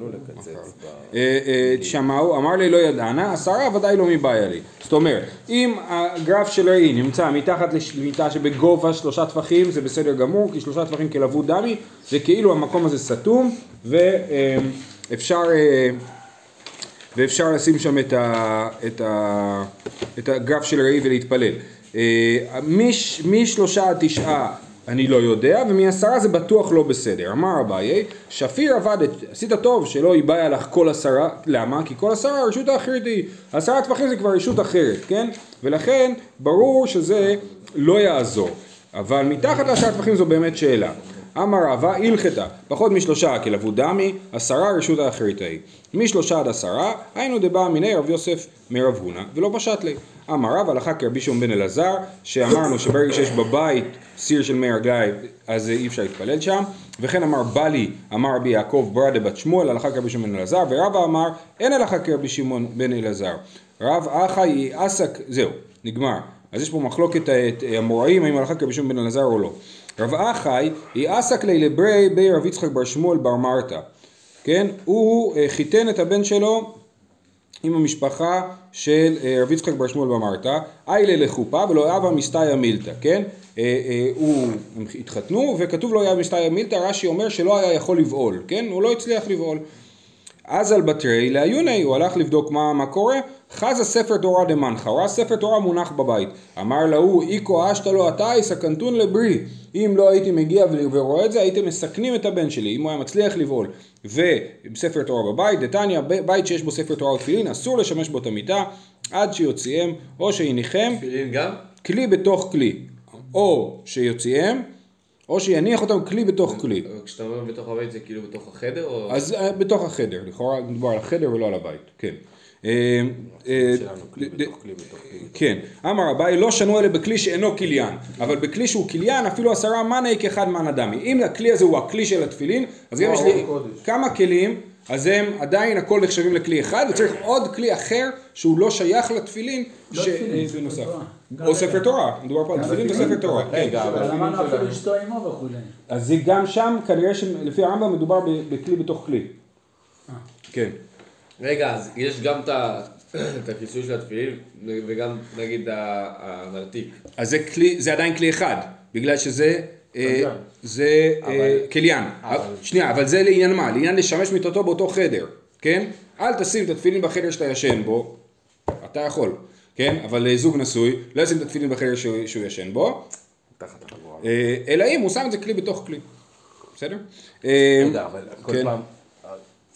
יוכלו לקצץ. ב- אה, אה, שמעו, אמר לי לא ידענה, עשרה ודאי לא מבעיה לי. זאת אומרת, אם הגרף של ראי נמצא מתחת למיטה שבגובה שלושה טפחים זה בסדר גמור, כי שלושה טפחים כלבוד דמי, זה כאילו המקום הזה סתום, ואפשר אה, ואפשר לשים שם את, ה, את, ה, את הגרף של ראי ולהתפלל. מש- משלושה עד תשעה אני לא יודע, ומעשרה זה בטוח לא בסדר. אמר אביי, שפיר עבדת, עשית טוב שלא ייבאי לך כל עשרה, למה? כי כל עשרה הרשות האחרת היא, עשרה טפחים זה כבר רשות אחרת, כן? ולכן ברור שזה לא יעזור. אבל מתחת לעשרה טפחים זו באמת שאלה. אמר רבא הלכתה, פחות משלושה כלבוד דמי, עשרה רשות האחרית ההיא. משלושה עד עשרה, היינו דבא מיני רב יוסף מרב הונא, ולא פשט לי. אמר רב הלכה כרבי שמעון בן אלעזר, שאמרנו שברגע שיש בבית סיר של מי רגליים, אז אי אפשר להתפלל שם. וכן אמר בלי, אמר רבי יעקב ברדה בת שמואל, הלכה כרבי שמעון בן אלעזר, ורבא אמר אין הלכה כרבי שמעון בן אלעזר. רב אחי עסק, זהו, נגמר. אז יש פה מחלוקת אה, את המוראים, האם הלכה כרבי שמעון בן אלעזר או לא. רב אחי, היא עסק לי לברי בי רב יצחק בר שמואל בר מרתא. כן? הוא אה, חיתן את הבן שלו עם המשפחה של אה, רב יצחק בר שמואל במרתא, איילה לחופה ולא אבה מסתיה מילתא, כן? אה, הוא, הם התחתנו וכתוב לו היה מסתיה מילתא, רש"י אומר שלא היה יכול לבעול, כן? הוא לא הצליח לבעול. אז על בתרי לעיוני, הוא הלך לבדוק מה, מה קורה, חזה ספר תורה דמנחה, הוא ראה ספר תורה מונח בבית. אמר להוא, איקו אשתא לו אתה, סכנתון לברי. אם לא הייתי מגיע ורואה את זה, הייתם מסכנים את הבן שלי, אם הוא היה מצליח לבעול. וספר תורה בבית, דתניא, בית שיש בו ספר תורה ותפילין, אסור לשמש בו את המיטה, עד שיוציאם, או שיניחם, תפילין גם? כלי בתוך כלי. או שיוציאם, או שיניח אותם כלי בתוך כלי. כשאתה אומר בתוך הבית זה כאילו בתוך החדר או... אז אה, בתוך החדר, לכאורה מדובר על החדר ולא על הבית, כן. אה, אה. כן, אמר אביי לא שנו אלה בכלי שאינו כליין, אבל בכלי שהוא כליין אפילו עשרה מנעי כאחד מנה דמי. אם הכלי הזה הוא הכלי של התפילין, אז גם יש לי כמה כלים, אז הם עדיין הכל נחשבים לכלי אחד, וצריך עוד כלי אחר שהוא לא שייך לתפילין, לא בנוסף. או. ספר תורה, מדובר פה על תפילין וספר תורה. כן. רגע, אבל אמרנו אפילו אשתו עמו וכולי. אז זה גם שם, כנראה שלפי הרמב"ם מדובר בכלי בתוך כלי. כן. רגע, אז יש גם את הכיסוי של התפילין וגם נגיד הנרתיק. אז זה כלי, זה עדיין כלי אחד, בגלל שזה, אה. זה אה, כליין. שנייה, אבל זה לעניין מה? לעניין לשמש מיטתו באותו חדר, כן? אל תשים את התפילין בחדר שאתה ישן בו, אתה יכול, כן? אבל אה, זוג נשוי, לא ישים את התפילין בחדר שהוא שהוא ישן בו. אה, אלא אם הוא שם את זה כלי בתוך כלי, בסדר? אה, רגע, אבל כל כן. פעם,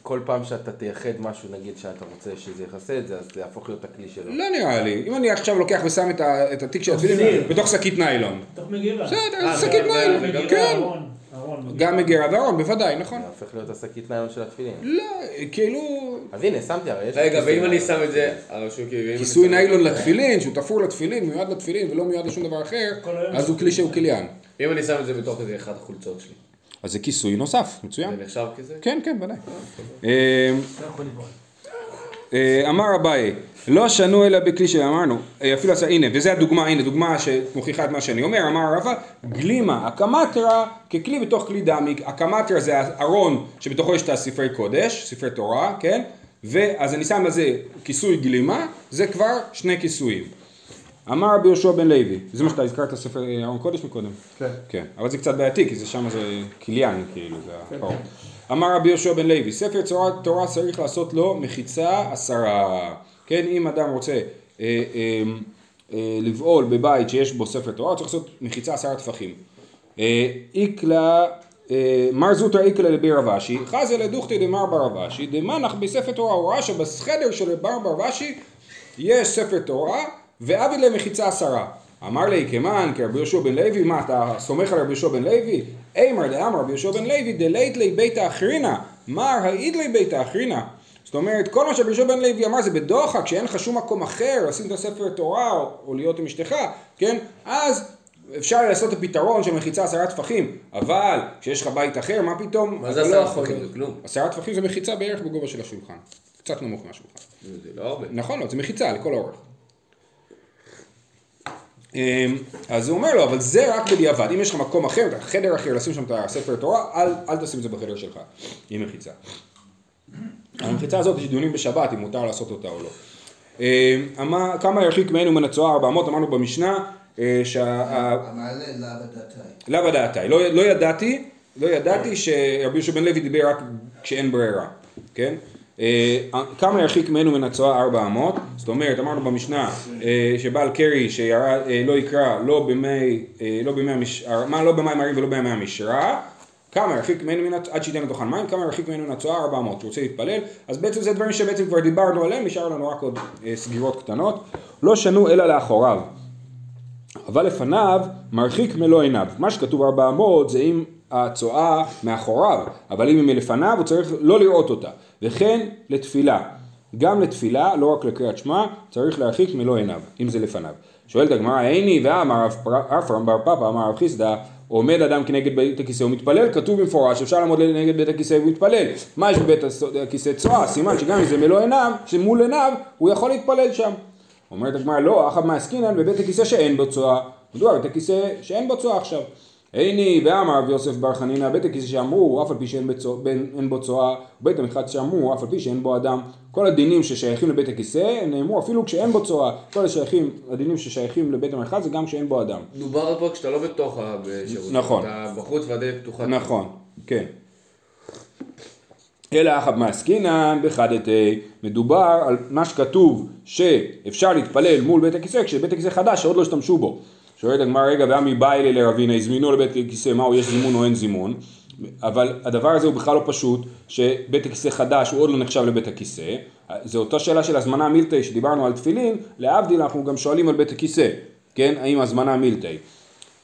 כל פעם שאתה תייחד משהו, נגיד שאתה רוצה שזה יכסה את זה, אז זה יהפוך להיות הכלי שלו. לא נראה לי, אם אני עכשיו לוקח ושם את ה- את התיק של התפילין. בתוך שקית ניילון, תוך מגירה. בסדר, אה, שקית ניילון, כן. גם מגירה וארון, בוודאי, נכון. זה הופך להיות השקית ניילון של התפילין. לא, כאילו, אז הנה, שמתי, הרי. רגע, ואם אני. שם את זה, הרשום כאילו... כיסוי ניילון לתפילין, שהוא תפור לתפילין, מיועד לתפילין ולא מיועד לשום דבר אחר, אז הוא כלי שהוא כליין. אם אני שם את זה בתוך איזה אחת החולצות שלי, אז זה כיסוי נוסף, מצוין. זה נחשב כזה? כן, כן, ודאי. אה, לבעול. אה, אמר אביי, לא שנו אלא בכלי שאמרנו, אה, אפילו עשה, הנה, וזה הדוגמה, הנה, דוגמה שמוכיחה את מה שאני אומר, אמר רבא, גלימה, הקמטרה ככלי בתוך כלי דמי, הקמטרה זה הארון שבתוכו יש את הספרי קודש, ספרי תורה, כן? ואז אני שם לזה כיסוי גלימה, זה כבר שני כיסויים. אמר רבי יהושע בן לוי, זה מה שאתה הזכרת ספר אה, ארון קודש מקודם? כן. כן, אבל זה קצת בעייתי, כי זה שם זה כליין, כאילו, זה הפרות. אמר רבי יהושע בן לוי, ספר תורה, תורה צריך לעשות לו מחיצה עשרה. כן, אם אדם רוצה אה, אה, אה, לבעול בבית שיש בו ספר תורה, צריך לעשות מחיצה עשרה טפחים. אה, איקלה, אה, מר זוטרא איקלה לבי רב אשי, חזה לדוכתא דמר בר רב אשי, דמנח בספר תורה, הוא ראה שבחדר של בר בר אשי יש ספר תורה, ואבי למחיצה עשרה. אמר לי כמן כרבי יהושע בן לוי, מה אתה סומך על רבי יהושע בן לוי? אימר דאמר רבי יהושע בן לוי דלית לי בית האחרינה, מר העיד לי בית האחרינה. זאת אומרת, כל מה שרבי יהושע בן לוי אמר זה בדוחק, כשאין לך שום מקום אחר לשים את הספר תורה או, או להיות עם אשתך, כן? אז אפשר לעשות את הפתרון של מחיצה עשרה טפחים, אבל כשיש לך בית אחר, מה פתאום? מה זה עשרה לא יכול- טפחים? זה כלום. עשרה טפחים זה מחיצה בערך בגובה של השולחן, קצת נמוך מהשולחן. זה לא הרבה. נכון, לא, זה מחיצה לכל האורך. אמ, אז הוא אומר לו, אבל זה רק בדיעבד, אם יש לך מקום אחר, חדר אחר, לשים שם את הספר תורה, אל, אל תשים את זה בחדר שלך, עם מחיצה. המחיצה הזאת יש דיונים בשבת אם מותר לעשות אותה או לא. אמר- כמה ירחיק ממנו מן הצואה 400 אמרנו במשנה אה, שה... המעלה לאו דעתי. לאו לא, לא ידעתי, לא ידעתי שרבי יהושע בן לוי דיבר רק כשאין ברירה, כן? אה, כמה ירחיק ממנו מן הצואה 400, זאת אומרת אמרנו במשנה אה, שבעל קרי שירד, אה, יקרא לא לא במי המשרה, מה לא במים מרים ולא במי המשרה, כמה ירחיק ממנו מן הצואה, עד שייתן לתוכן מים, כמה ירחיק ממנו מן הצואה 400, שרוצה להתפלל, אז בעצם זה דברים שבעצם כבר דיברנו עליהם, נשאר לנו רק עוד סגירות קטנות, לא שנו אלא לאחוריו. אבל לפניו מרחיק מלוא עיניו. מה שכתוב 400 זה אם הצואה מאחוריו, אבל אם היא מלפניו הוא צריך לא לראות אותה. וכן לתפילה. גם לתפילה, לא רק לקריאת שמע, צריך להרחיק מלוא עיניו, אם זה לפניו. שואלת הגמרא, איני ואמר אברהם בר פפא, אמר רב חיסדא, עומד אדם כנגד בית הכיסא ומתפלל, כתוב במפורש אפשר לעמוד נגד בית הכיסא ומתפלל. מה יש בבית הכיסא צואה? סימן שגם אם זה מלוא עיניו, שמול עיניו, הוא יכול להתפלל שם. אומרת הגמרא, לא, אחא מעסקינן בבית הכיסא שאין בו צואה. מדוע בית הכיסא שאין בו צואה עכשיו. איני ואמר רב יוסף בר חנינא, בית הכיסא שאמרו, אף על פי שאין בו צואה, בית המחץ שאמרו, אף על פי שאין בו אדם. כל הדינים ששייכים לבית הכיסא, נאמרו אפילו כשאין בו צואה. כל השייכים, הדינים ששייכים לבית המרחץ זה גם כשאין בו אדם. דובר פה כשאתה לא בתוך השירות. נכון. אתה בחוץ והדלת פתוחה. נכון, כן. אלא אחא מעסקינן בחדתי, מדובר על מה שכתוב שאפשר להתפלל מול בית הכיסא כשבית הכיסא חדש שעוד לא השתמשו בו. שואלת הגמרא רגע ועמי בא אלי לרבינה הזמינו לבית הכיסא מהו יש זימון או אין זימון? אבל הדבר הזה הוא בכלל לא פשוט שבית הכיסא חדש הוא עוד לא נחשב לבית הכיסא. זו אותה שאלה של הזמנה מילתא שדיברנו על תפילין להבדיל אנחנו גם שואלים על בית הכיסא כן? האם הזמנה מילתא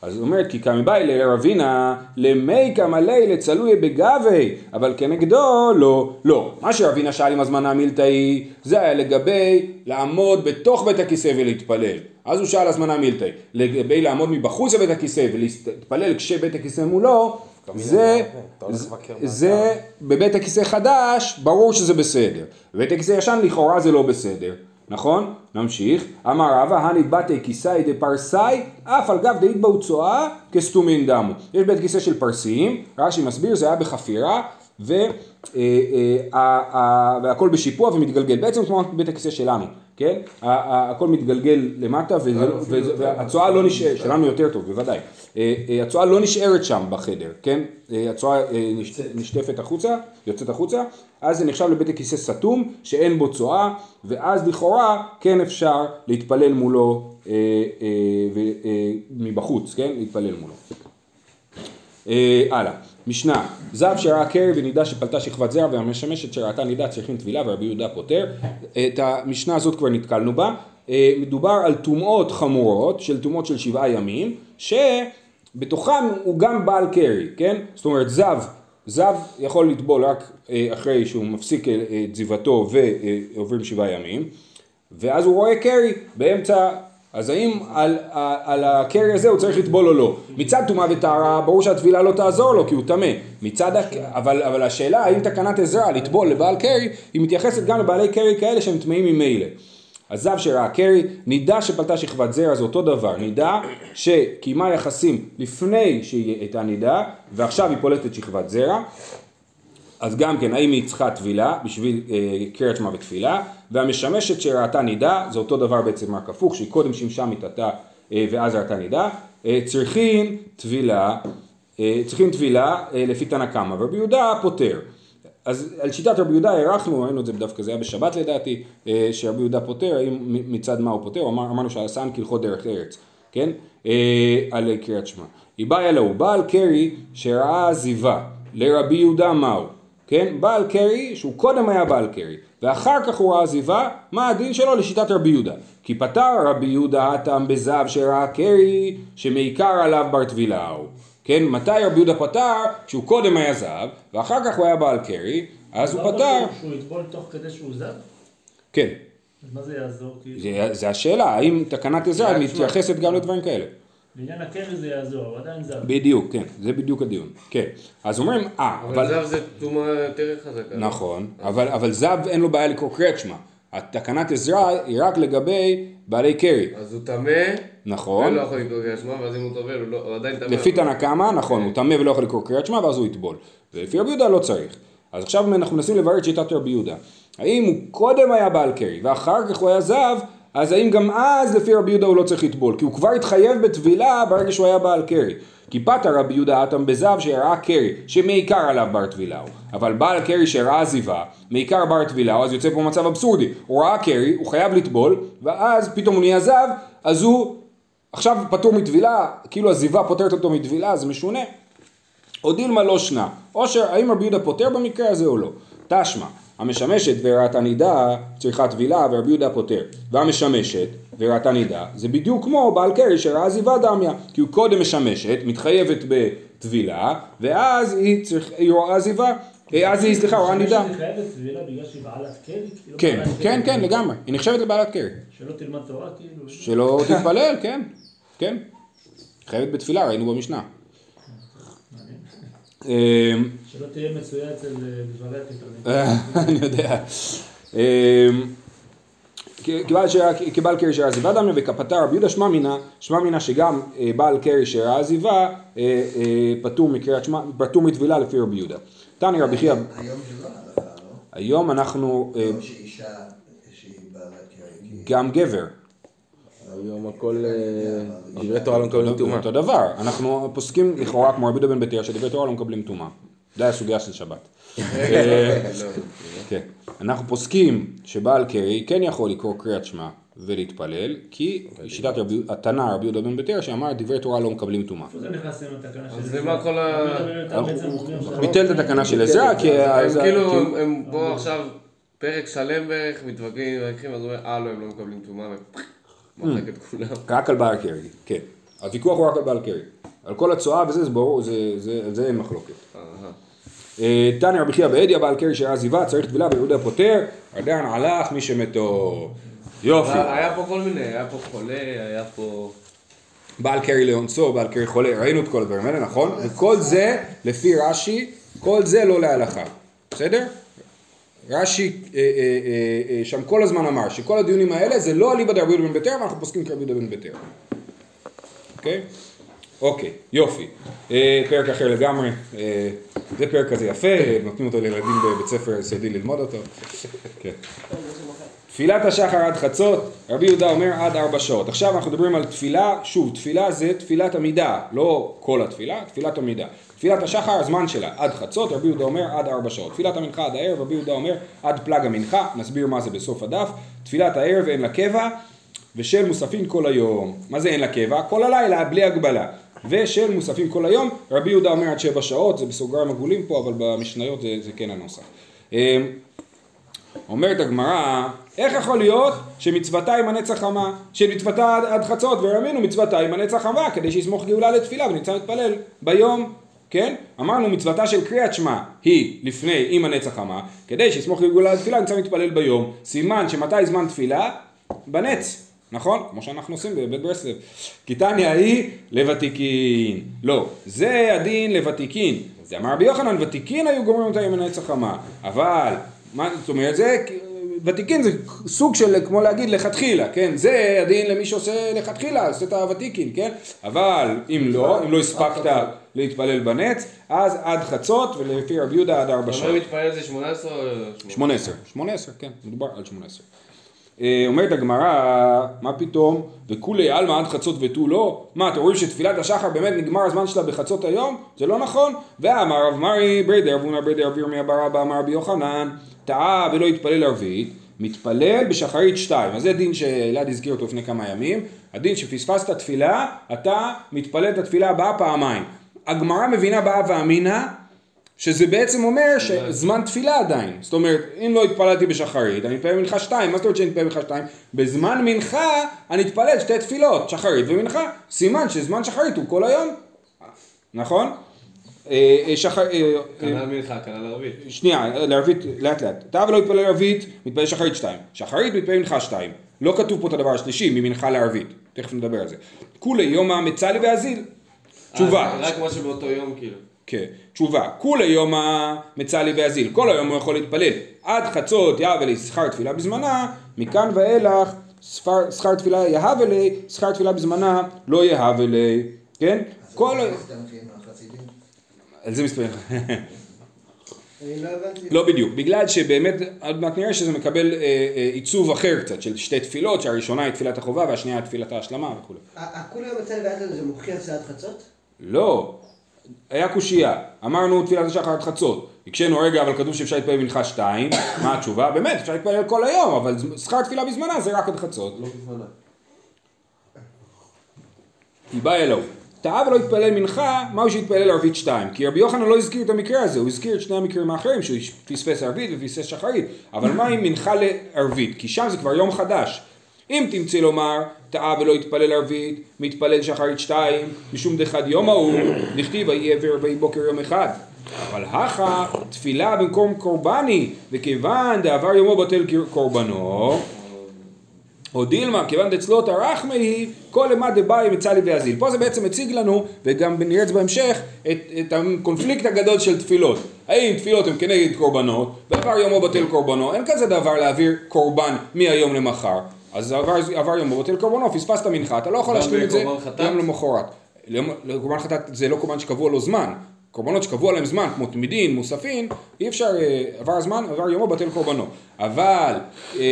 אז אומרת כי קמי באי לרבינה למי קמלי לצלוי בגבי אבל כנגדו לא לא. מה שרבינה שאל עם הזמנה מילתא היא זה היה לגבי לעמוד בתוך בית הכיסא ולהתפלל אז הוא שאל הזמנה מילתא לגבי לעמוד מבחוץ לבית הכיסא ולהתפלל כשבית הכיסא מולו זה, זה, בבית הכיסא חדש ברור שזה בסדר בבית הכיסא ישן לכאורה זה לא בסדר נכון? נמשיך. אמר רבא, הני בתי כיסאי דפרסאי, אף על גב דאית בהו צואה כסתומין דמו. יש בית כיסא של פרסיים, רש"י מסביר, זה היה בחפירה, ו, אה, אה, ה- ה- והכל בשיפוע ומתגלגל. בעצם כמו בית הכיסא שלנו, כן? הכל מתגלגל למטה, וזה- וזה- והצואה לא נשארת, שלנו יותר טוב, בוודאי. אה, אה, הצואה לא נשארת שם בחדר, כן? אה, הצואה אה, נש- נשטפת החוצה, יוצאת החוצה, אז זה נחשב לבית הכיסא סתום, שאין בו צואה, ואז לכאורה כן אפשר להתפלל מולו מבחוץ, כן? להתפלל מולו. אה, הלאה, משנה, זב שראה קרי ונידה שפלטה שכבת זרע והמשמשת שראתה נידה צריכים טבילה ורבי יהודה פותר. את המשנה הזאת כבר נתקלנו בה. אה, מדובר על טומאות חמורות של טומאות של שבעה ימים, שבתוכן הוא גם בעל קרי, כן? זאת אומרת זב, זב יכול לטבול רק אה, אחרי שהוא מפסיק אה, את זיוותו ועוברים שבעה ימים, ואז הוא רואה קרי באמצע אז האם על, על, הקרי הזה הוא צריך לטבול או לא? מצד טומאה וטהרה ברור שהטבילה לא תעזור לו כי הוא טמא. מצד, אבל, אבל השאלה האם תקנת עזרא לטבול לבעל קרי היא מתייחסת גם לבעלי קרי כאלה שהם טמאים ממילא. אז זב שראה קרי, נידה שפלטה שכבת זרע זה אותו דבר, נידה שקיימה יחסים לפני שהיא הייתה נידה ועכשיו היא פולטת שכבת זרע אז גם כן, האם היא צריכה טבילה בשביל אה, קריאת שמע ותפילה, והמשמשת שראתה נידה, זה אותו דבר בעצם רק הפוך, שהיא קודם שימשה מיתתה אה, ואז ראתה נידה, אה, צריכים טבילה, אה, צריכים טבילה אה, לפי תנא קמא, ורבי יהודה פוטר. אז על שיטת רבי יהודה הארכנו, ראינו את זה דווקא, זה היה בשבת לדעתי, אה, שרבי יהודה פוטר, האם מצד מה הוא פוטר, אמר, אמרנו שהסן כהלכות דרך ארץ, כן? אה, על קריאת שמע. איבאי אלוהו, בעל קרי שראה עזיבה, לרבי יהודה מהו? כן? בעל קרי, שהוא קודם היה בעל קרי, ואחר כך הוא ראה עזיבה, מה הדין שלו לשיטת רבי יהודה? כי פטר רבי יהודה הטעם בזב שראה קרי, שמעיקר עליו בר טבילה הוא. כן? מתי רבי יהודה פטר? כשהוא קודם היה זב, ואחר כך הוא היה בעל קרי, אז הוא פטר. שהוא יטבול תוך כדי שהוא זב? כן. אז מה זה יעזור? כאילו, זה, זה השאלה, האם תקנת עזרא מתייחסת גם לדברים כאלה? לעניין הקרי זה יעזור, אבל עדיין זב. בדיוק, כן, זה בדיוק הדיון. כן. אז אומרים, אה, אבל זב זה טומאה יותר חזקה. נכון, אבל, אבל זב אין לו בעיה לקרוא קריאת שמע. התקנת עזרא היא רק לגבי בעלי קרי, אז הוא טמא, נכון? ולא יכול לקרוא קריאת שמע, ואז אם הוא טובל, הוא לא- הוא עדיין טמא. לפי תנא קמא, נכון, הוא טמא ולא יכול לקרוא קריאת שמע ואז הוא יטבול. ולפי רבי יהודה לא צריך. אז עכשיו אנחנו מנסים לברר את שיטת רבי יהודה. האם הוא קודם היה בעל קרי ואחר כך הוא היה זב, אז האם גם אז לפי רבי יהודה הוא לא צריך לטבול? כי הוא כבר התחייב בטבילה ברגע שהוא היה בעל קרי. כי פתר רבי יהודה אטם בזב שהראה קרי, שמעיקר עליו בר טבילה הוא. אבל בעל קרי שראה עזיבה, מעיקר בר טבילה הוא, אז יוצא פה מצב אבסורדי. הוא ראה קרי, הוא חייב לטבול, ואז פתאום הוא נהיה זב, אז הוא עכשיו פטור מטבילה, כאילו עזיבה פוטרת אותו מטבילה, זה משונה. או דילמה לא שנה, או שהאם רבי יהודה פוטר במקרה הזה או לא. תשמע, המשמשת וראתה נידה צריכה טבילה ורבי יהודה פוטר. והמשמשת וראתה נידה זה בדיוק כמו בעל קרי שראה עזיבה דמיה. כי הוא קודם משמשת, מתחייבת בטבילה, ואז היא צריכה, היא רואה עזיבה, אה, אז היא, סליחה, רואה נידה. היא חייבת טבילה בגלל שהיא בעלת קרי? כאילו כן, כן. כן, לגמרי. היא נחשבת לבעלת קרי. שלא תלמד תורה כאילו? שלא תתפלל, כן, כן. חייבת בתפילה, ראינו במשנה. שלא תהיה מצויה אצל אה, דברי התקרבים. אה, אני יודע. אמ, כבעל קרי שראה עזיבה דמיה וכפתר רבי יהודה שמע מינה, שמע מינה שגם אה, בעל קרי שראה עזיבה אה, אה, פטור מטבילה לפי רבי יהודה. תני רבי חייא, היום זה לא הלכה, לא? היום אנחנו אה, לא שאישה שהיא בעלת קרי. גם גבר, היום הכל, אה, דברי תורה לא מקבלים טומאה. אותו דבר, אנחנו פוסקים לכאורה כמו רבי יהודה בן בתיה שדברי תורה לא מקבלים טומאה. זה הסוגיה של שבת. אה, כן. אנחנו פוסקים שבעל קרי כן יכול לקרוא קריאת שמע ולהתפלל, כי שיטת התנא רבי יהודה בן בתיה שאמר דברי תורה לא מקבלים טומאה. זה נכנס עם התקנה של... אז למה כל ה- ביטל את התקנה של עזרא, כי... הם אז- כאילו, כי- הם- פה עכשיו פרק שלם בערך, מתווכחים, מתווכחים, אז הוא אומר, אה לא, הם לא מקבלים טומאה, ומחק את כולם. רק על בעל קרי, כן. הוויכוח הוא רק על בעל קרי. על כל הצואה וזה, זה ברור, זה- זה- על זה אין מחלוקת. אהה. אה, רבי חייא בעדיא בעל קרי שראה עזיבה צריך טבילה ויהודה פוטר, עדיין הלך מי שמתו. יופי. היה פה כל מיני, היה פה חולה, היה פה... בעל קרי לאונסו, בעל קרי חולה, ראינו את כל הדברים האלה, נכון? וכל זה, לפי רש"י, כל זה לא להלכה, בסדר? רש"י אה, אה, שם כל הזמן אמר שכל הדיונים האלה זה לא אליבא דרבי יהודה בן ביתר, ואנחנו פוסקים כרבי יהודה בן ביתר. אוקיי? אוקיי, יופי. אה, פרק אחר לגמרי, אה, זה פרק כזה יפה, נותנים אותו לילדים בבית ספר יסודי ללמוד אותו. כן. תפילת השחר עד חצות, רבי יהודה אומר עד ארבע שעות. עכשיו אנחנו מדברים על תפילה, שוב, תפילה זה תפילת עמידה, לא כל התפילה, תפילת עמידה. תפילת השחר, הזמן שלה, עד חצות, רבי יהודה אומר עד ארבע שעות. תפילת המנחה עד הערב, רבי יהודה אומר עד פלג המנחה, נסביר מה זה בסוף הדף. תפילת הערב אין לה קבע, ושל מוספין כל היום. מה זה אין לה קבע? כל הלילה, בלי הגבלה. ושל מוספין כל היום, רבי יהודה אומר עד שבע שעות, זה בסוגריים עגולים פה, אבל במשניות זה, זה כן הנוסח. אמ, אומרת הגמרא, איך יכול להיות שמצוותה עם הנצח חמה, שמצוותה עד, עד חצות ורמינו מצוותה עם הנצח חמה כדי שיסמוך גאולה לתפילה ונמצא מתפלל ביום, כן? אמרנו מצוותה של קריאת שמע היא לפני עם הנצח חמה כדי שיסמוך גאולה לתפילה ונמצא מתפלל ביום, סימן שמתי זמן תפילה? בנץ, נכון? כמו שאנחנו עושים בבית ברסלב. כי תניא היא לוותיקין. לא, זה הדין לוותיקין. זה אמר רבי יוחנן, ותיקין היו גומרים אותה עם הנצח חמה. אבל, מה זאת אומרת, זה, ותיקין זה סוג של, כמו להגיד, לכתחילה, כן? זה הדין למי שעושה לכתחילה, עושה את הוותיקין, כן? אבל אם לא, אם לא הספקת להתפלל בנץ, אז עד חצות, ולפי רבי יהודה עד ארבע אתה שעות. אומר מתפלל זה 18 או... 18, 18, כן, מדובר על 18. אה, אומרת הגמרא, מה פתאום, וכולי עלמא עד חצות ותו לא? מה, אתם רואים שתפילת השחר באמת נגמר הזמן שלה בחצות היום? זה לא נכון. ואמר רב מרי ברדר, ואומר ברדר רבי ירמיה בר אבא אמר רבי יוחנן, טעה ולא התפלל ערבית, מתפלל בשחרית שתיים. אז זה דין שאלעד הזכיר אותו לפני כמה ימים. הדין שפספסת תפילה, אתה מתפלל את התפילה הבאה פעמיים. הגמרא מבינה באה ואמינא שזה בעצם אומר שזמן תפילה עדיין. זאת אומרת, אם לא התפללתי בשחרית, אני אתפלל מנחה שתיים. מה זאת אומרת שאני אתפלל מנחה שתיים? בזמן מנחה אני אתפלל שתי תפילות, שחרית ומנחה. סימן שזמן שחרית הוא כל היום. נכון? אה, אה, שחר... אה, כנ"ל מנחה, כנ"ל ערבית. שנייה, לערבית לאט לאט. אתה ולא מתפלל ערבית, מתפלל שחרית שתיים. שחרית מתפלל מנחה שתיים. לא כתוב פה את הדבר השלישי, ממנחה לערבית. תכף נדבר על זה. כולי יומא מצלי ואזיל. תשובה. רק מה שבאותו יום כאילו. כן, תשובה, כולי יומא מצלי ואזיל, כל היום הוא יכול להתפלל, עד חצות יהווה לי שכר תפילה בזמנה, מכאן ואילך שכר, שכר תפילה יהווה לי, שכר תפילה בזמנה לא יהווה לי, כן? כל... על זה. אני לא. לא בדיוק, בגלל שבאמת, עוד מעט נראה שזה מקבל אה, אה, עיצוב אחר קצת, של שתי תפילות, שהראשונה היא תפילת החובה והשנייה היא תפילת ההשלמה וכו'. הכולי יום יצא לבעיית זה מוכיח סעד חצות? לא, היה קושייה, אמרנו תפילת השחר עד חצות, הקשינו רגע אבל כתוב שאפשר להתפלל מנחה שתיים, מה התשובה? באמת אפשר להתפלל כל היום, אבל שכר תפילה בזמנה זה רק עד חצות. לא בזמנה. כי בא אלוהו. טעה ולא התפלל מנחה, מה הוא שהתפלל ערבית שתיים? כי רבי יוחנן לא הזכיר את המקרה הזה, הוא הזכיר את שני המקרים האחרים, שהוא פספס ערבית ופספס שחרית, אבל מה עם מנחה לערבית? כי שם זה כבר יום חדש. אם תמצא לומר, טעה ולא התפלל ערבית, מתפלל שחרית שתיים, משום דחד יום ההוא, נכתיב ויהי עבר ויהי בוקר יום אחד. אבל הכה תפילה במקום קורבני, וכיוון דעבר יומו בטל קורבנו, או דילמה, כיוון דצלו טרח מהי, כל אימת דבאי מצלי ואזיל. פה זה בעצם מציג לנו, וגם נראה את זה בהמשך, את, את הקונפליקט הגדול של תפילות. האם תפילות הן כנגד קורבנות, ועבר יומו בטל קורבנו, אין כזה דבר להעביר קורבן מהיום למחר. אז עבר, עבר יומו בטל קורבנו, פספסת מנחה, אתה לא יכול להשלים את זה חטאת? יום למחרת. יום- קורבן חטאת זה לא קורבן שקבוע לו זמן. קורבנות שקבוע להם זמן, כמו תמידין, מוספין, אי אפשר, אה, עבר הזמן, עבר יומו, בטל קורבנו. אבל, אה,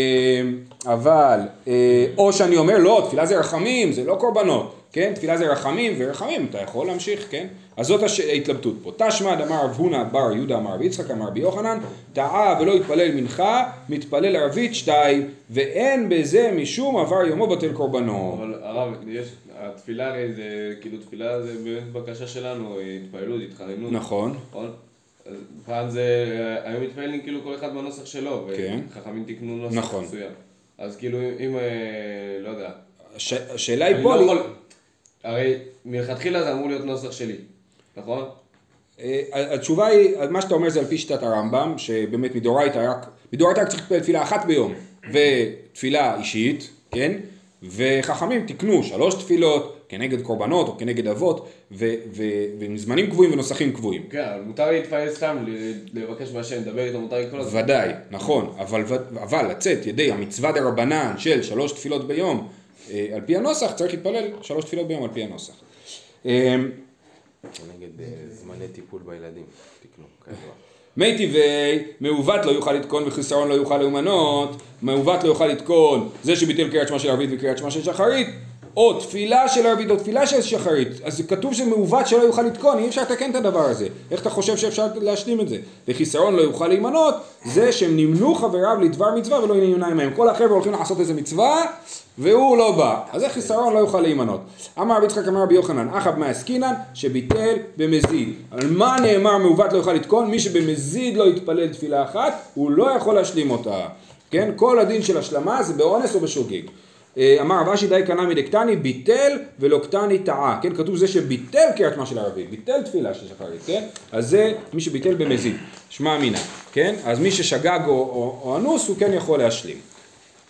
אבל, אה, או שאני אומר, לא, תפילה זה רחמים, זה לא קורבנות, כן? תפילה זה רחמים, ורחמים, אתה יכול להמשיך, כן? אז זאת הש- ההתלבטות פה. תשמד אמר רב הונא בר יהודה אמר רבי יצחק אמר רבי יוחנן, טעה ולא התפלל מנחה, מתפלל ערבית שתיים, ואין בזה משום עבר יומו בטל קורבנו. אבל הרב, יש, התפילה הרי זה, כאילו תפילה זה באמת בקשה שלנו, התפעלות, התחננות. נכון. נכון? פעם זה, היום מתפללים כאילו כל אחד בנוסח שלו, כן. וחכמים תיקנו נוסח נכון. מסוים. אז כאילו אם, אה, לא יודע, הש- השאלה היא פה, לא יכול, הרי מלכתחילה זה אמור להיות נוסח שלי, נכון? אה, התשובה היא, מה שאתה אומר זה על פי שיטת הרמב"ם, שבאמת מדאורייתא רק, מדאורייתא רק צריך להתפלל תפילה אחת ביום, ותפילה אישית, כן? וחכמים תיקנו שלוש תפילות כנגד קורבנות או כנגד אבות, ועם זמנים קבועים ונוסחים קבועים. כן, אבל מותר לי להתפלל סתם, לבקש מהשם, לדבר איתו, מותר לי כל הזמן. ודאי, נכון, אבל, אבל לצאת ידי המצווה דה רבנן של שלוש תפילות ביום, על פי הנוסח צריך להתפלל שלוש תפילות ביום על פי הנוסח. אה, נגד אה, זמני טיפול בילדים, תקנו, כידוע. מי טבעי, מעוות לא יוכל לתקון וחיסרון לא יוכל להימנות, מעוות לא יוכל לתקון, זה שביטל קריאת שמע של ערבית וקריאת שמע של שחרית, או תפילה של ערבית או תפילה של שחרית, אז כתוב שמעוות שלא יוכל לתקון, אי אפשר לתקן את הדבר הזה, איך אתה חושב שאפשר להשלים את זה? וחיסרון לא יוכל להימנות, זה שהם נמנו חבריו לדבר מצווה ולא נמנע עמהם, כל החבר'ה הולכים לעשות איזה מצווה, והוא לא בא, אז זה חיסרון לא יוכל להימנות. אמר רבי יצחק אמר רבי יוחנן, אחא במאי עסקינן שביטל במזיד. על מה נאמר מעוות לא יוכל לתקון? מי שבמזיד לא יתפלל תפילה אחת, הוא לא יכול להשלים אותה. כן? כל הדין של השלמה זה באונס או בשוגג. אה, אמר רב אשי די קנה מדקתני ביטל ולא קטני טעה, כן? כתוב זה שביטל קריאת שמע של ערבית, ביטל תפילה של שחרית, כן? אז זה מי שביטל במזיד, שמע אמינא, כן? אז מי ששגג או, או, או אנוס הוא כן יכול להשלים.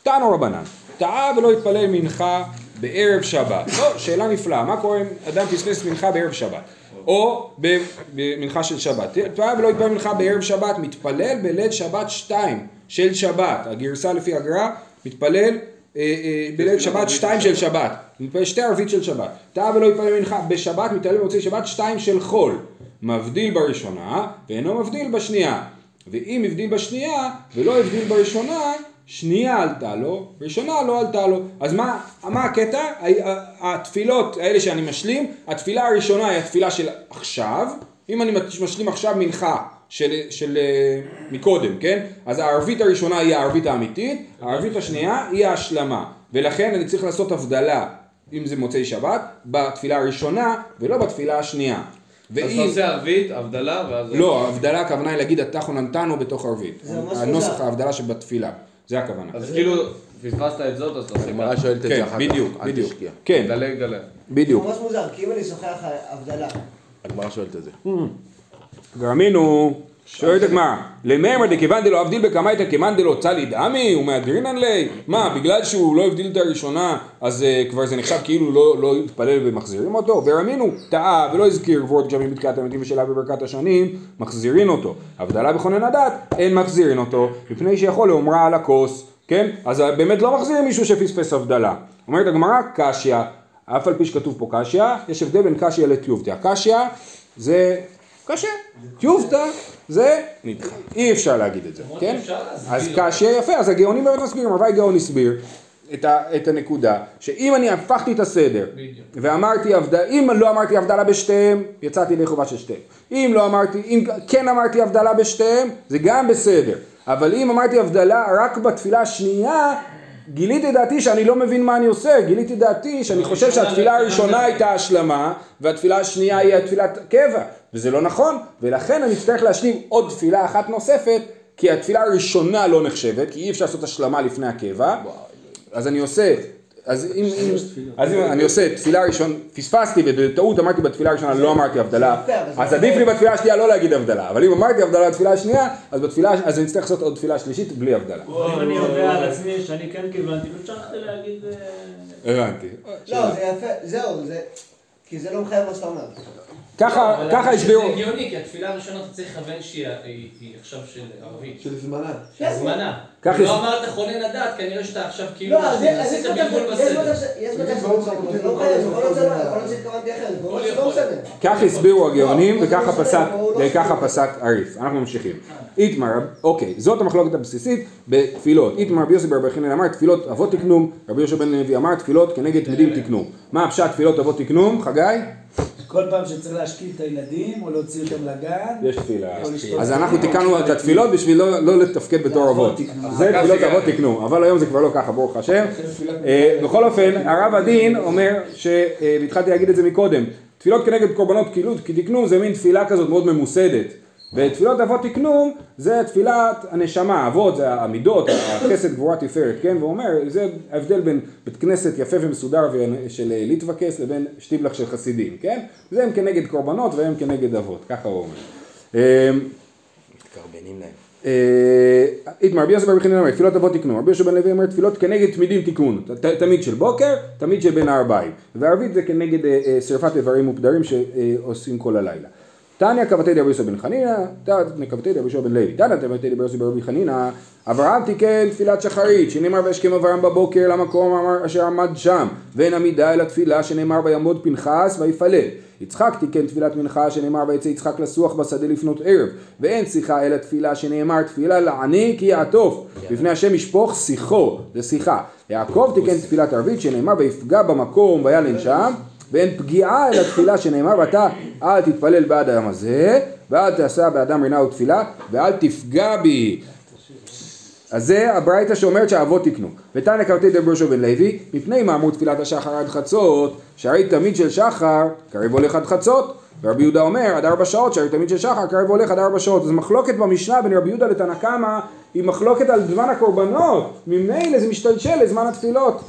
תענו רבנן, טעה ולא התפלל מנחה בערב שבת. לא, שאלה נפלאה, מה קורה אם אדם פספס מנחה בערב שבת? או במנחה של שבת. טעה ולא התפלל מנחה בערב שבת, מתפלל בליל שבת שתיים של שבת. הגרסה לפי הגר"א, מתפלל בליל שבת שתיים של שבת. שתי ערבית של שבת. טעה ולא התפלל מנחה בשבת, מתפלל במוצאי שבת שתיים של חול. מבדיל בראשונה ואינו מבדיל בשנייה. ואם הבדיל בשנייה ולא הבדיל בראשונה, שנייה עלתה לו, ראשונה לא עלתה לו. אז מה, מה הקטע? התפילות האלה שאני משלים, התפילה הראשונה היא התפילה של עכשיו, אם אני משלים עכשיו מנחה של, של אה, מקודם, כן? אז הערבית הראשונה היא הערבית האמיתית, הערבית השנייה היא ההשלמה, ולכן אני צריך לעשות הבדלה, אם זה מוצאי שבת, בתפילה הראשונה ולא בתפילה השנייה. אז אתה עושה ערבית, הבדלה, ואז... לא, ההבדלה הכוונה היא להגיד התחון נתנו בתוך ערבית. זה ממש הנוסח. ההבדלה שבתפילה, זה הכוונה. אז כאילו, פספסת את זאת, אז אתה עושה הגמרא שואלת את כן, זה אחר כך, בדיוק, אל בדיוק. תשקיע. כן, דלג, דלג. זה בדיוק. ממש מוזר, כי אם אני שוכח הבדלה, הגמרא שואלת את זה. גרמינו, שואלת הגמרא, למימר דכיוון דלא אבדיל בקמייתא כמאן דלא צלי דמי ומהדרינן ליה? מה, בגלל שהוא לא הבדיל את הראשונה, אז uh, כבר זה נחשב כאילו לא, לא התפלל ומחזירים אותו? ורמינו, טעה ולא הזכיר גבורת גשמים בתקיעת המתים ושאלה בברכת השנים, מחזירין אותו. הבדלה בכונן הדת, אין מחזירין אותו, מפני שיכול לאומרה על הכוס, כן? אז אה, באמת לא מחזירים מישהו שפספס הבדלה. אומרת הגמרא, קשיא, אף על פי שכתוב פה קשיא, יש הבדל בין קשיא לטיובטיה. קשיא זה קשה. תיובתא זה נדחה. אי אפשר להגיד את זה, כן? אז כאשר, יפה, אז הגאונים באמת מסבירים, הוואי גאון הסביר את, ה, את הנקודה, שאם אני הפכתי את הסדר, בדיוק. ואמרתי, הבד... אם לא אמרתי הבדלה בשתיהם, יצאתי ידי חובה של שתיהם. אם לא אמרתי, אם כן אמרתי הבדלה בשתיהם, זה גם בסדר. אבל אם אמרתי הבדלה רק בתפילה השנייה, גיליתי דעתי שאני לא מבין מה אני עושה, גיליתי דעתי שאני חושב שהתפילה הראשונה הייתה השלמה, והתפילה השנייה היא התפילת קבע, וזה לא נכון, ולכן אני אצטרך להשלים עוד תפילה אחת נוספת, כי התפילה הראשונה לא נחשבת, כי אי אפשר לעשות השלמה לפני הקבע, אז אני עושה, אז אם, אם, אז אם אני עושה תפילה ראשון, פספסתי ובטעות אמרתי בתפילה הראשונה לא אמרתי הבדלה, אז עדיף לי בתפילה השנייה לא להגיד הבדלה, אבל אם אמרתי הבדלה בתפילה השנייה, אז בתפילה, אז אני אצטרך לעשות עוד תפילה שלישית בלי הבדלה. אם אני יודע על עצמי שאני כן כיוונתי, לא שכחתי להגיד... אה, הבנתי. לא, זה יפה, זהו, זה... כי זה לא מחייב מה שאתה אומר. ככה, אבל ככה הסבירו, שזה הגיוני, כי התפילה הראשונה אתה צריך לכוון שהיא היא- היא עכשיו של ערבית. של זמנה. של הזמנה. כך לא אמרת חונן הדעת, כנראה שאתה עכשיו כאילו לא, זה- עשית בלבול יש בסדר. יש מצב שאתה צודק, אבל זה לא יכול להיות שהתכוונתי אחרת. כך הסבירו הגאונים לא, וככה לא פסק, לא הריף. אנחנו ממשיכים. איתמר, אוקיי, זאת המחלוקת הבסיסית בתפילות. איתמר רבי יוסי ברבי חנין אמר תפילות אבות תקנום, רבי יהושע בן לוי אמר תפילות כנגד תמידים תקנום. מה הפשט תפילות אבות תקנום? חגי? כל פעם שצריך להשקיל את הילדים או להוציא אותם לגן, יש תפילה. לשתות אז אנחנו תיקנו את התפילות בשביל לא- לא לתפקד בתור אבות. זה תפילות אבות תקנו, אבל היום זה כבר לא ככה, ברוך השם. אה, בכל אופן, הרב הדין אומר, אה, והתחלתי להגיד את זה מקודם, תפילות כנגד קורבנות כאילו כי תקנו זה מין תפילה כזאת מאוד ממוסדת. ותפילות אבות תקנו זה תפילת הנשמה, אבות זה המידות, החסד גבורה תפארת, כן? והוא אומר, זה ההבדל בין בית כנסת יפה ומסודר של אה, ליטבקס לבין שטיבלח של חסידים, כן? זה הם כנגד קורבנות והם כנגד אבות, ככה הוא אומר. אה, מתקרבנים להם. אה, איתמר רבי יוסף ברבי חנין אומר תפילות אבות תקנו, רבי יהושע בן לוי אומר תפילות כנגד תמידים תיקון, תמיד של בוקר, תמיד של בין הערביים, וערבית זה כנגד אה, שרפת איברים ופדרים שעושים כל הלילה. תניא קבתי דרבי יוסף בן חנינא, תניא קבתי דרבי יהושע בן לוי, תניא קבתי דרבי יוסף ברבי חנינא, אברהם תיקן תפילת שחרית, שנאמר וישכם אברהם בבוקר למקום אשר עמד שם, ואין עמידה אלא תפילה שנאמר ויעמוד פנחס ויפלל. יצחק תיקן תפילת מנחה שנאמר ויצא יצחק לסוח בשדה לפנות ערב ואין שיחה אלא תפילה שנאמר תפילה לעני כי יעטוף לפני השם ישפוך שיחו זה שיחה. יעקב תיקן תפילת ערבית שנאמר ויפגע במקום וילן שם ואין פגיעה אלא תפילה שנאמר ואתה אל תתפלל בעד היום הזה ואל תעשה באדם רינה ותפילה ואל תפגע בי אז זה הברייתא שאומרת שהאבות תקנו. ותנא קרתי יהושע בן לוי, מפני מה אמרו תפילת השחר עד חצות, שהרי תמיד של שחר, קרב הולך עד חצות. ורבי יהודה אומר, עד ארבע שעות, שהרי תמיד של שחר, קרב הולך עד ארבע שעות. אז מחלוקת במשנה בין רבי יהודה לתנא קמא, היא מחלוקת על זמן הקורבנות. ממילא זה משתלשל לזמן התפילות.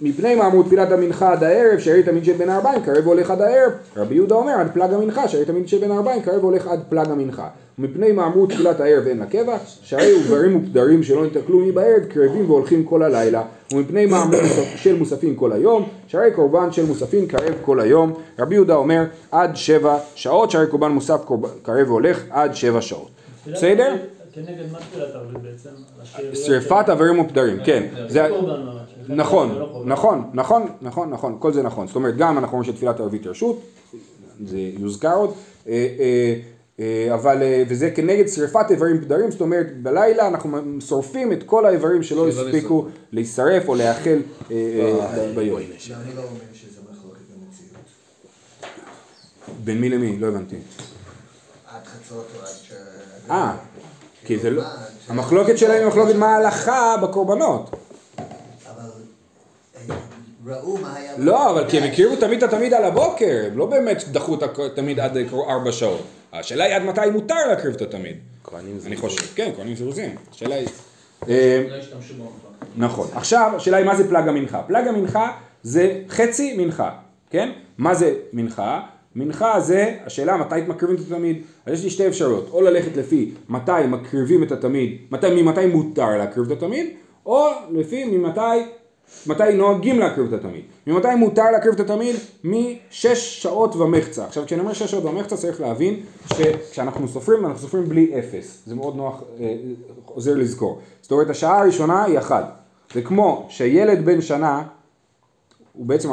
מפני אמרו תפילת המנחה עד הערב, שהרי תמיד של בין הארבעים, קרב הולך עד הערב. רבי יהודה אומר עד פלג המנחה, שהרי תמיד של בין הארבעים, קרב הולך עד פלג המנחה. ומפני מה אמרו תפילת הערב אין לקבע, שהרי עוברים ופדרים שלא נתקלו מבערב, קרבים והולכים כל הלילה. ומפני מוסף- של מוספים כל היום, שהרי קורבן של מוספים קרב כל היום. רבי יהודה אומר עד שבע שעות, שהרי קורבן מוסף קרב והולך עד שבע שעות. בסדר? כנגד מה תפילת ערבית בעצם? שרפת אברים ופדרים, כן. של- זה- קורבן ממש. נכון, לא קורבן. נכון, נכון, נכון, נכון, כל זה נכון. זאת אומרת, גם אנחנו אומרים שתפילת ערבית רשות, זה יוזכר עוד, אה, אה, אה, אבל, וזה כנגד שריפת איברים פדרים, זאת אומרת, בלילה אנחנו שורפים את כל האיברים שלא הספיקו להישרף או להיאכל אה, ביום. לא, אני לא אומר שזה מחלוקת במציאות. בין מי למי? לא הבנתי. עד חצות או עד ש... אה, כי זה לא... המחלוקת שלהם היא מחלוקת מה ההלכה בקורבנות. ראו מה היה... לא, אבל כי הם הקריבו תמיד את התמיד על הבוקר, הם לא באמת דחו את התמיד עד ארבע שעות. השאלה היא עד מתי מותר להקריב את התמיד. כהנים זה... אני חושב, כן, כהנים זירוזים. השאלה היא... אה, לא במחלוקת. נכון. עכשיו, השאלה היא מה זה פלג המנחה. פלג המנחה זה חצי מנחה, כן? מה זה מנחה? מנחה זה השאלה מתי מקריבים את התמיד. אז יש לי שתי אפשרויות, או ללכת לפי מתי מקריבים את התמיד, מתי, ממתי מותר להקריב את התמיד, או לפי ממתי, מתי נוהגים להקריב את התמיד. ממתי מותר להקריב את התמיד? משש שעות ומחצה. עכשיו כשאני אומר שש שעות ומחצה צריך להבין שכשאנחנו סופרים, אנחנו סופרים בלי אפס. זה מאוד נוח, אה, עוזר לזכור. זאת אומרת השעה הראשונה היא אחת. זה כמו שילד בן שנה, הוא בעצם,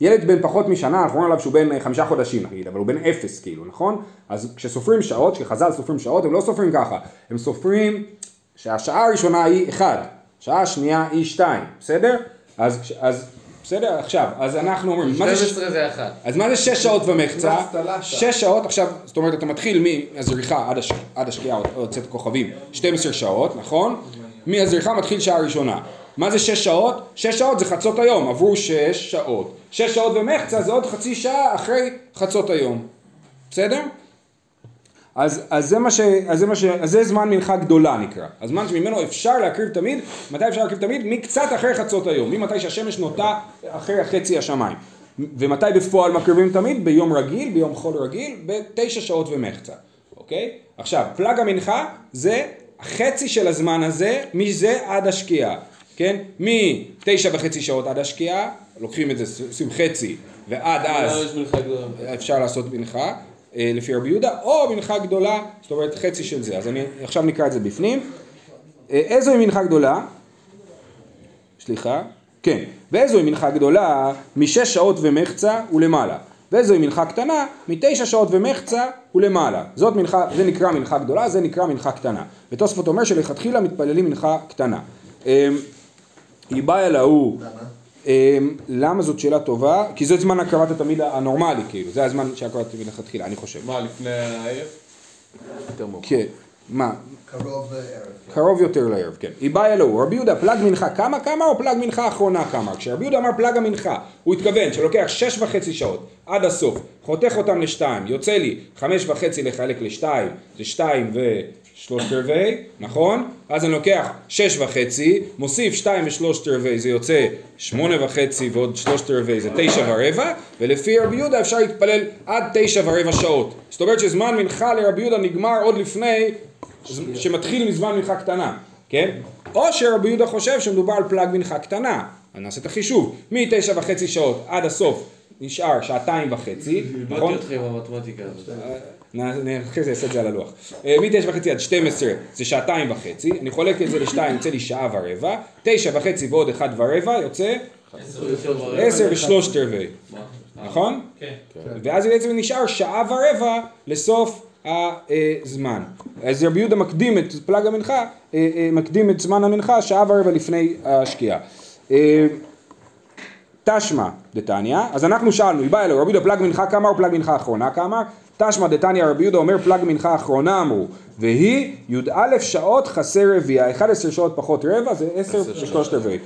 ילד בן פחות משנה, אנחנו אומרים עליו שהוא בן אה, חמישה חודשים נגיד, אבל הוא בן אפס כאילו, נכון? אז כשסופרים שעות, כשחז"ל סופרים שעות, הם לא סופרים ככה, הם סופרים שהשעה הראשונה היא 1, השעה השנייה היא 2, בסדר? אז, אז בסדר, עכשיו, אז אנחנו אומרים, מה זה, ש- 12 זה אחת. אז מה זה שש שעות ומחצה? שש שעות, עכשיו, זאת אומרת, אתה מתחיל מהזריחה עד, הש... עד השקיעה, או יוצאת כוכבים, 12 שעות, נכון? מהזריחה מתחיל שעה ראשונה. מה זה שש שעות? שש שעות זה חצות היום, עברו שש שעות. שש שעות ומחצה זה עוד חצי שעה אחרי חצות היום. בסדר? אז, אז, זה מה ש, אז, זה מה ש, אז זה זמן מנחה גדולה נקרא. הזמן שממנו אפשר להקריב תמיד, מתי אפשר להקריב תמיד? מקצת אחרי חצות היום, ממתי שהשמש נוטה אחרי חצי השמיים. ומתי בפועל מקריבים תמיד? ביום רגיל, ביום חול רגיל, בתשע שעות ומחצה, אוקיי? עכשיו, פלג המנחה זה החצי של הזמן הזה, מזה עד השקיעה, כן? מתשע וחצי שעות עד השקיעה, לוקחים את זה, עושים חצי, ועד אז... אפשר לעשות מנחה לפי רבי יהודה, או מנחה גדולה, זאת אומרת חצי של זה. אז אני עכשיו נקרא את זה בפנים. אה, איזוהי מנחה גדולה? סליחה. כן. ואיזוהי מנחה גדולה משש שעות ומחצה ולמעלה. ואיזוהי מנחה קטנה מתשע שעות ומחצה ולמעלה. זאת מנחה, זה נקרא מנחה גדולה, זה נקרא מנחה קטנה. ותוספות אומר שלכתחילה מתפללים מנחה קטנה. אה, איבאי להוא למה? אמ, למה זאת שאלה טובה? כי זה זמן הקרבת התמיד הנורמלי, כאילו, זה הזמן שהקרבת התמיד לכתחילה, אני חושב. מה, לפני הערב? יותר מאוחר. כן, מה? קרוב לערב. קרוב יותר לערב, כן. איבאי אלוהו, רבי יהודה פלג מנחה כמה כמה או פלג מנחה אחרונה כמה? כשרבי יהודה אמר פלג המנחה, הוא התכוון שלוקח שש וחצי שעות עד הסוף, חותך אותם לשתיים, יוצא לי חמש וחצי לחלק לשתיים, זה שתיים ושלושת רבעי, נכון? אז אני לוקח שש וחצי, מוסיף שתיים ושלושת רבעי, זה יוצא שמונה וחצי ועוד שלושת רבעי, זה תשע ורבע, ולפי רבי יהודה אפשר להתפלל עד תשע ורבע שעות. זאת אומרת שזמן מנחה לרבי יהודה נגמר עוד לפני שמתחיל מזמן מנחה קטנה, כן? או שרבי יהודה חושב שמדובר על פלג מנחה קטנה, אז נעשה את החישוב, מתשע וחצי שעות עד הסוף נשאר שעתיים וחצי, נכון? איבדתי אותך עם המתמטיקה הזאת. נ- נ- אחרי זה אעשה את זה על הלוח. אה, מתשע וחצי עד 12 זה שעתיים וחצי, אני חולק את זה לשתיים, יוצא לי שעה ורבע, תשע וחצי ועוד אחד ורבע יוצא עשר ושלושת רבעי, נכון? כן. ואז בעצם נשאר שעה ורבע לסוף הזמן. אז רבי יהודה מקדים את פלג המנחה, אה, אה, מקדים את זמן המנחה שעה ורבע לפני השקיעה. תשמע דתניא, אז אנחנו שאלנו, בא אלוהו, רבי יהודה פלג מנחה כמה או פלג מנחה אחרונה כמה? תשמע דתניא רבי יהודה אומר פלג מנחה אחרונה אמרו, והיא י"א שעות חסר רביעה, 11 שעות פחות רבע זה 10 ושלושת רבעי.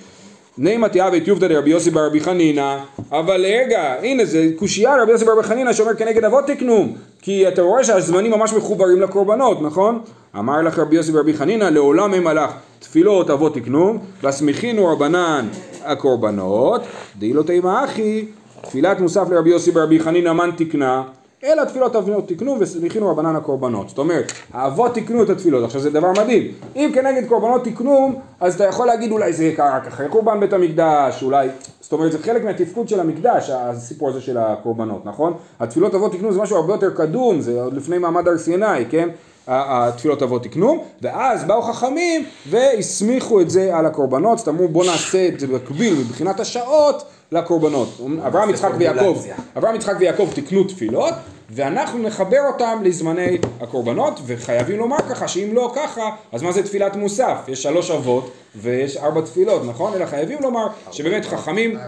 נימא תיאבי טיובתא דרבי יוסי ברבי חנינא, אבל רגע, הנה זה קושייה רבי יוסי ברבי חנינא שאומר כנגד אבות תקנום, כי אתה רואה שהזמנים ממש מחוברים לקורבנות, נכון? אמר לך רבי יוסי ברבי חנינא, לעולם הם הלך תפילות אבות תקנום, והסמיכינו רבנן הקורבנות, דאי לא תימא אחי, תפילת מוסף לרבי יוסי ברבי חנינא מן תקנה, אלא תפילות אבות תקנו וסמיכינו רבנן הקורבנות. זאת אומרת, האבות תקנו את התפילות. עכשיו זה דבר מדהים. אם כנגד קורבנות תקנו, אז אתה יכול להגיד אולי זה יקרה רק אחרי קורבן בית המקדש, אולי... זאת אומרת, זה חלק מהתפקוד של המקדש, הסיפור הזה של הקורבנות, נכון? התפילות אבות תקנו זה משהו הרבה יותר קדום, זה עוד לפני מעמד הר סיני, כן? התפילות אבות תקנו, ואז באו חכמים והסמיכו את זה על הקורבנות, זאת אומרת בואו נעשה את זה במקביל מבחינת השעות לקורבנות. אברהם יצחק ויעקב. אברהם יצחק ויעקב תקנו תפילות ואנחנו נחבר אותם לזמני הקורבנות וחייבים לומר ככה שאם לא ככה אז מה זה תפילת מוסף? יש שלוש אבות ויש ארבע תפילות נכון? אלא חייבים לומר שבאמת חכמים.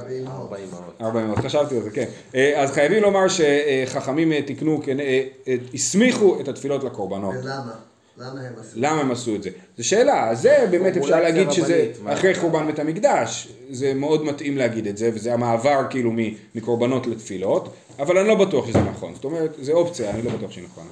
ארבע מאות, חשבתי על זה, כן. אה, אז חייבים לומר שחכמים אה, תיקנו, אה, הסמיכו את התפילות לקורבנות. ולמה? למה הם עשו? למה הם עשו את זה? זו שאלה, זה באמת אפשר להגיד שזה? אחרי חורבן בית המקדש, זה מאוד מתאים להגיד את זה, וזה המעבר כאילו מקורבנות לתפילות, אבל אני לא בטוח שזה נכון, זאת אומרת, זה אופציה, אני לא בטוח שהיא נכונה.